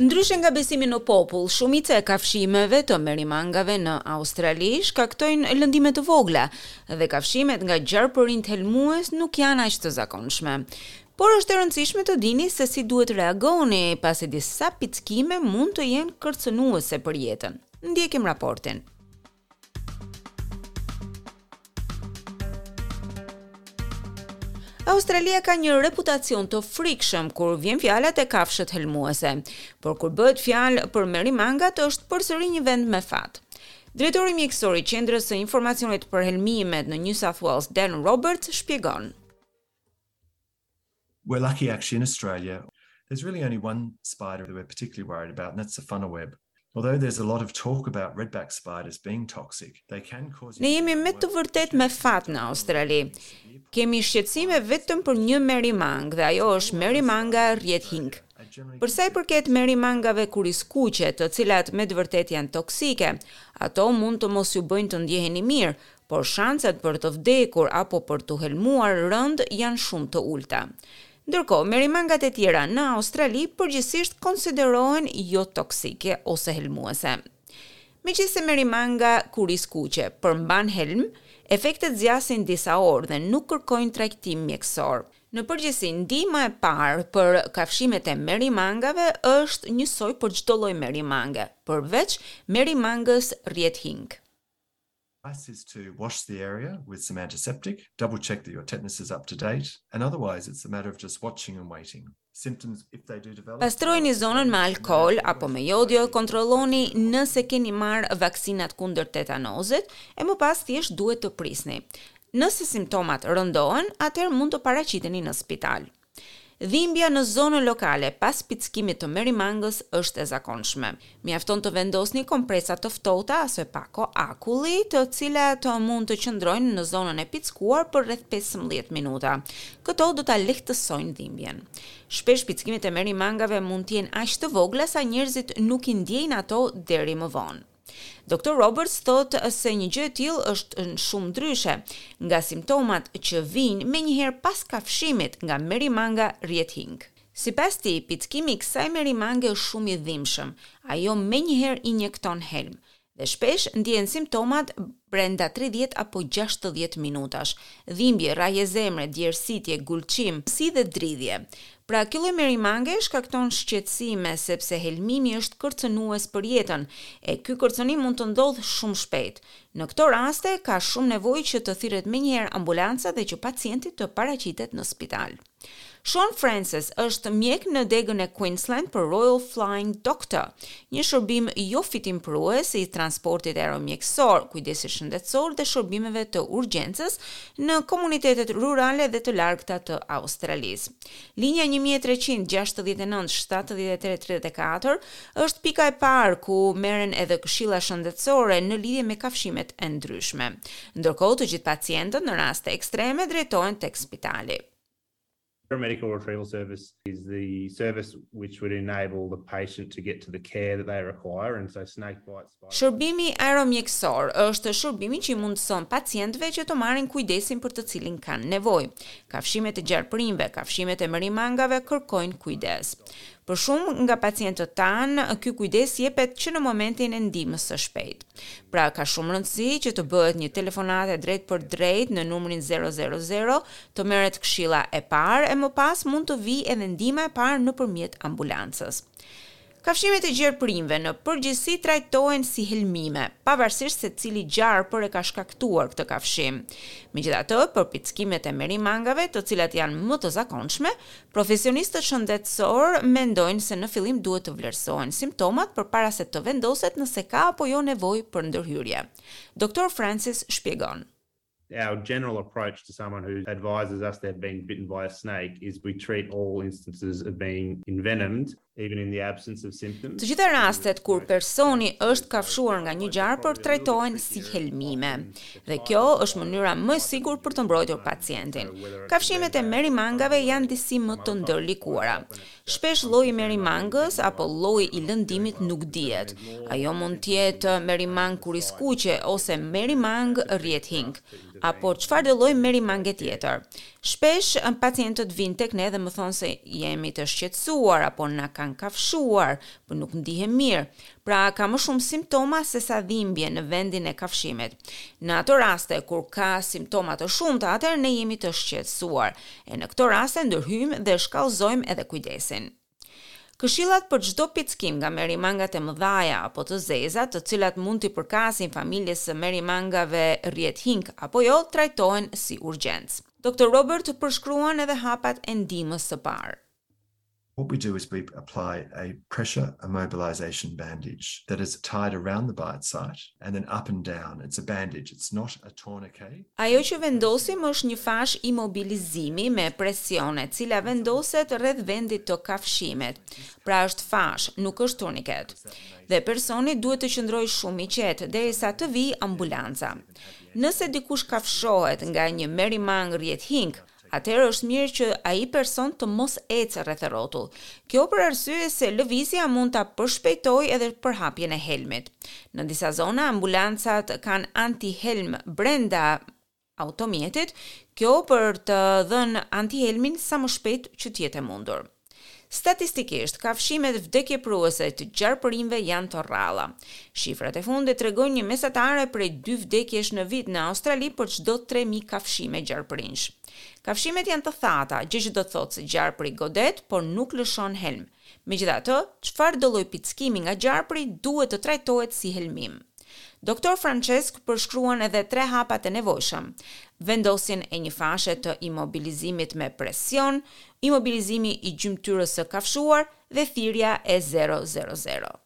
Ndryshe nga besimi në popull, shumica e kafshimeve të merimangave në Australi shkaktojnë lëndime të vogla dhe kafshimet nga gjarpërinjtë helmues nuk janë aq të zakonshme. Por është e rëndësishme të dini se si duhet reagoni, pasi disa pickime mund të jenë kërcënuese për jetën. Ndjekim raportin. Australia ka një reputacion të frikshëm kur vjen fjala te kafshët helmuese, por kur bëhet fjalë për merimangat është përsëri një vend me fat. Drejtori mjekësor i Qendrës së Informacionit për Helmimet në New South Wales, Darren Roberts, shpjegon. We're lucky actually in Australia. There's really only one spider that we're particularly worried about, and that's the funnel web. Although there's a lot of talk about redback spiders being toxic, they can cause Ne jemi me të vërtetë me fat në Australi. Kemi shqetësime vetëm për një merimangë dhe ajo është merimanga rrjetë-hinkë. Për sa i përket merimangave kurrizkuqe, të cilat me të vërtetë janë toksike, ato mund të mos ju bëjnë të ndjeheni mirë, por shanset për të vdekur apo për t'u helmuar rëndë janë shumë të ulëta. Ndërkohë, merimangat e tjera në Australi përgjithësisht konsiderohen jotoksike ose helmuese. Megjithëse merimanga kurrizkuqe përmban helm, efektet zgjasin disa orë dhe nuk kërkojnë trajtim mjekësor. Në përgjithësi, ndihma e parë për kafshimet e merimangave është njësoj për çdo lloj merimange, përveç merimangës rrjetë-hinkë. Advice is to wash the area with some antiseptic, double check that your tetanus is up to date, and otherwise it's a matter of just watching and waiting. Pastrojeni zonën me alkool apo me jodio, kontrolloni nëse keni marrë vaksinat kundër tetanosit e më pas thjesht duhet të prisni. Nëse simptomat rëndohen, atëherë mund të paraqiteni në spital. Dhimbja në zonën lokale pas pickimit të merimangës është e zakonshme. Mjafton të vendosni kompresa të ftohta ose pako akulli, të cilat mund të qëndrojnë në zonën e pickuar për rreth pesëmbëdhjetë minuta. Këto do ta lehtësojnë dhimbjen. Shpesh pickimet e merimangave mund të jenë aq të vogla sa njerëzit nuk i ndjejnë ato deri më vonë. Doktor Roberts thotë se një gjë e tillë është shumë ndryshe nga simptomat që vijnë menjëherë pas kafshimit nga merimanga rrjetë-hinkë. Sipas tij, pickimi i kësaj merimange është shumë i dhimbshëm, ajo menjëherë injekton helm, dhe shpesh ndihen simptomat brenda tridhjetë apo gjashtëdhjetë minutash, dhimbje, rrahje zemre, djersitje, gulçim, si dhe dridhje. Pra ky lloj merimange shkakton shqetësime sepse helmimi është kërcënues për jetën, e ky kërcënim mund të ndodhë shumë shpejt. Në këto raste ka shumë nevojë që të thirret menjëherë ambulanca dhe që pacienti të paraqitet në spital. Sean Francis është mjek në degën e Queensland për Royal Flying Doctor, një shërbim jofitimprurës i transportit aeromjekësor, kujdesit shëndetësor dhe shërbimeve të urgjencës në komunitetet rurale dhe të largëta të Australisë. Linja një mijë e treqind gjashtëdhjetë e nëntë shtatëdhjetë e tetë tridhjetë e katër është pika e parë ku merren edhe këshilla shëndetësore në lidhje me kafshimet e ndryshme. Ndërkohë të gjithë pacientët në raste ekstreme drejtohen tek spitali. Aeromedical retrieval service is the service which would enable the patient to get to the care that they require and so snake bite spider Shërbimi aeromjekësor është shërbimi që i mundëson pacientëve që të marrin kujdesin për të cilin kanë nevojë. Kafshimet e gjarpërinjve, kafshimet e merimangave kërkojnë kujdes. Për shumë nga pacientët tanë, ky kujdes jepet që në momentin e ndihmës së shpejtë. Pra, ka shumë rëndësi që të bëhet një telefonatë e drejtpërdrejtë në numrin zero zero zero, të merret këshilla e parë e më pas mund të vijë edhe ndihma e parë nëpërmjet ambulancës. Kafshimet e gjarpërinjve në përgjithësi trajtohen si helmime, pavarësisht se cili gjarpër e ka shkaktuar këtë kafshim. Megjithatë, për pickimet e merimangave, të cilat janë më të zakonshme, Profesionistët shëndetësorë mendojnë se në fillim duhet të vlerësohen simptomat përpara se të vendoset nëse ka apo jo nevojë për ndërhyrje. Doktor Francis shpjegon. Our general approach to someone who advises us they have been bitten by a snake is we treat all instances of being envenomed. Të gjitha rastet kur personi është kafshuar nga një gjarpër trajtohen si helmime, dhe kjo është mënyra më e sigurt për të mbrojtur pacientin. Kafshimet e merimangave janë disi më të ndërlikuara. Shpesh lloji i merimangës apo lloji i lëndimit nuk dihet. Ajo mund të jetë merimangë kurrizkuqe ose merimangë rrjetë-hinkë, apo çfarëdo lloj merimange tjetër. Shpesh pacientët vijnë tek ne dhe më thonë se jemi të shqetësuar apo na kanë kafshuar, por nuk ndihem mirë. Pra ka më shumë simptoma se sa dhimbje në vendin e kafshimit. Në ato raste kur ka simptoma të shumta, atëherë ne jemi të shqetësuar. E në këto raste ndërhyjmë dhe shkallëzojmë edhe kujdesin. Këshillat për çdo pickim nga merimangat e mëdhaja apo të zeza, të cilat mund t'i përkasin familjes së merimangave rrjetë-hinkë apo jo, trajtohen si urgjencë. Doktor Robert përshkruan edhe hapat e ndihmës së parë. What we do is we apply a pressure immobilization bandage that is tied around the bite site and then up and down, it's a bandage, it's not Ajo që vendosim është një fashë imobilizimi me presion e cila vendoset rreth vendit të kafshimit. Pra është fashë, nuk është turniket. Dhe personi duhet të qëndrojë shumë i qetë derisa të vijë ambulanca. Nëse dikush kafshohet nga një merimangë rrjetë hinkë, atëherë është mirë që ai person të mos ecë rreth e rrotull. Kjo për arsye se lëvizja mund ta përshpejtojë edhe përhapjen e helmit. Në disa zona ambulancat kanë antihelm brenda automjetit, kjo për të dhënë antihelmin sa më shpejt që të jetë e mundur. Statistikisht, kafshimet vdekjepruese të gjarpërinjve janë të rralla. Shifrat e fundit tregojnë një mesatare prej dy vdekjesh në vit në Australi për çdo tre mijë kafshime gjarpërinjsh. Kafshimet janë të thata, gjë që do të thotë se gjarpri godet, por nuk lëshon helm. Megjithatë, çfarëdo lloj pickimi nga gjarpri duhet të trajtohet si helmim. Doktor Francesk përshkruan edhe tre hapat e nevojshëm, vendosjen e një fashe të imobilizimit me presion, imobilizimi i gjymtyrës së kafshuar dhe thirrja e zero zero zero.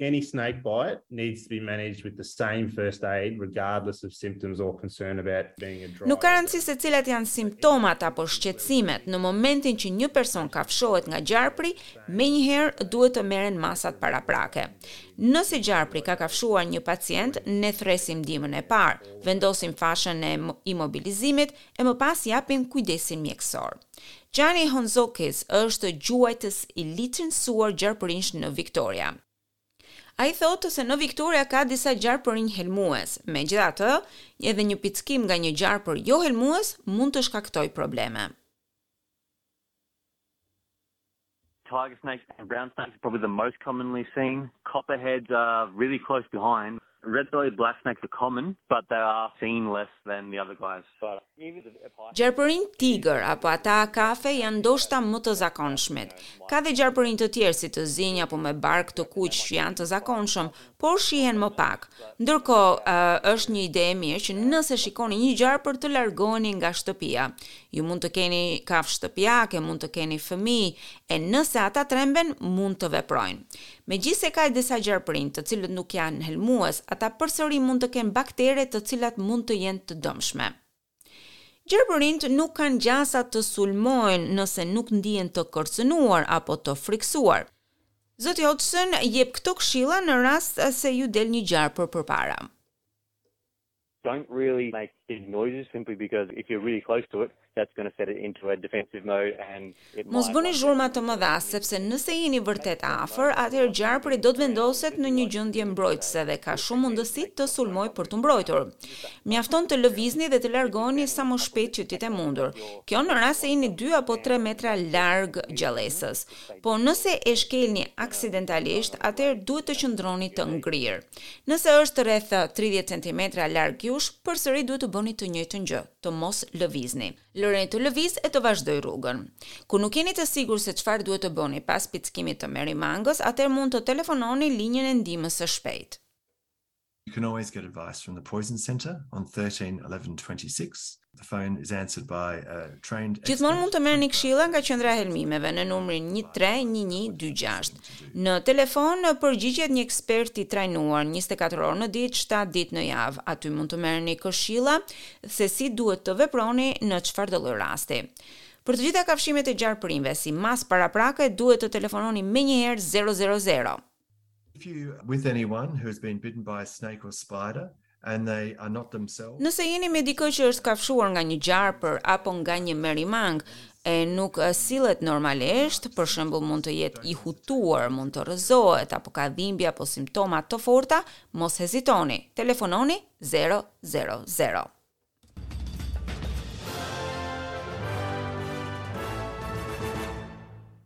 Any snake bite needs to be managed with the same first aid regardless of symptoms or concern about being a dry bite. Nuk ka rëndësi se cilat janë simptomat apo shqetësimet, në momentin që një person kafshohet nga gjarpri, menjëherë duhet të merren masat paraprake. Nëse gjarpri ka kafshuar një pacient, ne thërrasim ndihmën e parë, vendosim fashën e imobilizimit e më pas japim kujdesin mjekësor. Gianni Honzokis është gjuajtës i licencuar gjarpërinjsh në Victoria. Ai thotë se në Victoria ka disa gjarpërinj helmues, megjithatë, edhe një pickim nga një gjarpër jo helmues mund të shkaktojë probleme. Tiger snakes and brown snakes are probably the most commonly seen. Copperheads are really close behind. Red bellied black snakes are common, but they are seen less than the other guys. Gjarpërinjtë tigër apo ata kafe janë ndoshta më të zakonshmit. Ka dhe gjarpërinj të tjerë si të zinj apo me bark të kuq që janë të zakonshëm, por shihen më pak. Ndërkohë, është një ide e mirë që nëse shikoni një gjarpër të largoheni nga shtëpia. Ju mund të keni kafshë shtëpiake, mund të keni fëmijë, e nëse ata tremben, mund të veprojnë. Megjithëse ka edhe disa gjarpërinj të cilët nuk janë helmues, ata përsëri mund të kenë baktere të cilat mund të jenë të dëmshme. Gjarpërinjtë nuk kanë gjasa të sulmojnë nëse nuk ndihen të kërcënuar apo të frikësuar. Zoti Hodgson jep këto këshilla në rast se ju del një gjarpër përpara. Don't really make big noises simply because if you're really close to it that's gonna set it into a defensive mode and Mos bëni zhurma të mëdha, sepse nëse jeni vërtet afër, atëherë gjarpri do të vendoset në një gjendje mbrojtëse dhe ka shumë mundësi të sulmojë për t'u mbrojtur. Mjafton të lëvizni dhe të largoheni sa më shpejt që të jetë e mundur. Kjo në rast se jeni dy apo tre metra larg gjallesës. Po nëse e shkelni aksidentalisht, atëherë duhet të qëndroni të ngrirë. Nëse është rreth tridhjetë centimetra larg jush, përsëri duhet të bëni të njëjtën gjë, të mos lëvizni. Lëreni të lëvizë e të vazhdojë rrugën. Kur nuk jeni të sigurt se çfarë duhet të bëni pas pickimit të merimangës, atëherë mund të telefononi linjën e ndihmës së shpejtë. You can always get advice from the Poison Centre on 13 11 26. The phone is answered by a trained expert. Gjithmonë mund të merrni këshilla nga Qendra e Helmimeve në numrin 13 11 26. Në telefon përgjigjet një ekspert i trajnuar njëzet e katër orë në ditë, shtatë ditë në javë. Aty mund të merrni këshilla se si duhet të veproni në çfarëdo lloj rasti. Për të gjitha kafshimet e gjarpërinjve, si masë paraprake, duhet të telefononi menjëherë zero zero zero. and they are not themselves. Nëse jeni me dikë që është kafshuar nga një gjarpër apo nga një merimangë e nuk sillet normalisht, për shembull mund të jetë i hutuar, mund të rrëzohet apo ka dhimbje apo simptoma të forta, mos hezitoni, telefononi 000.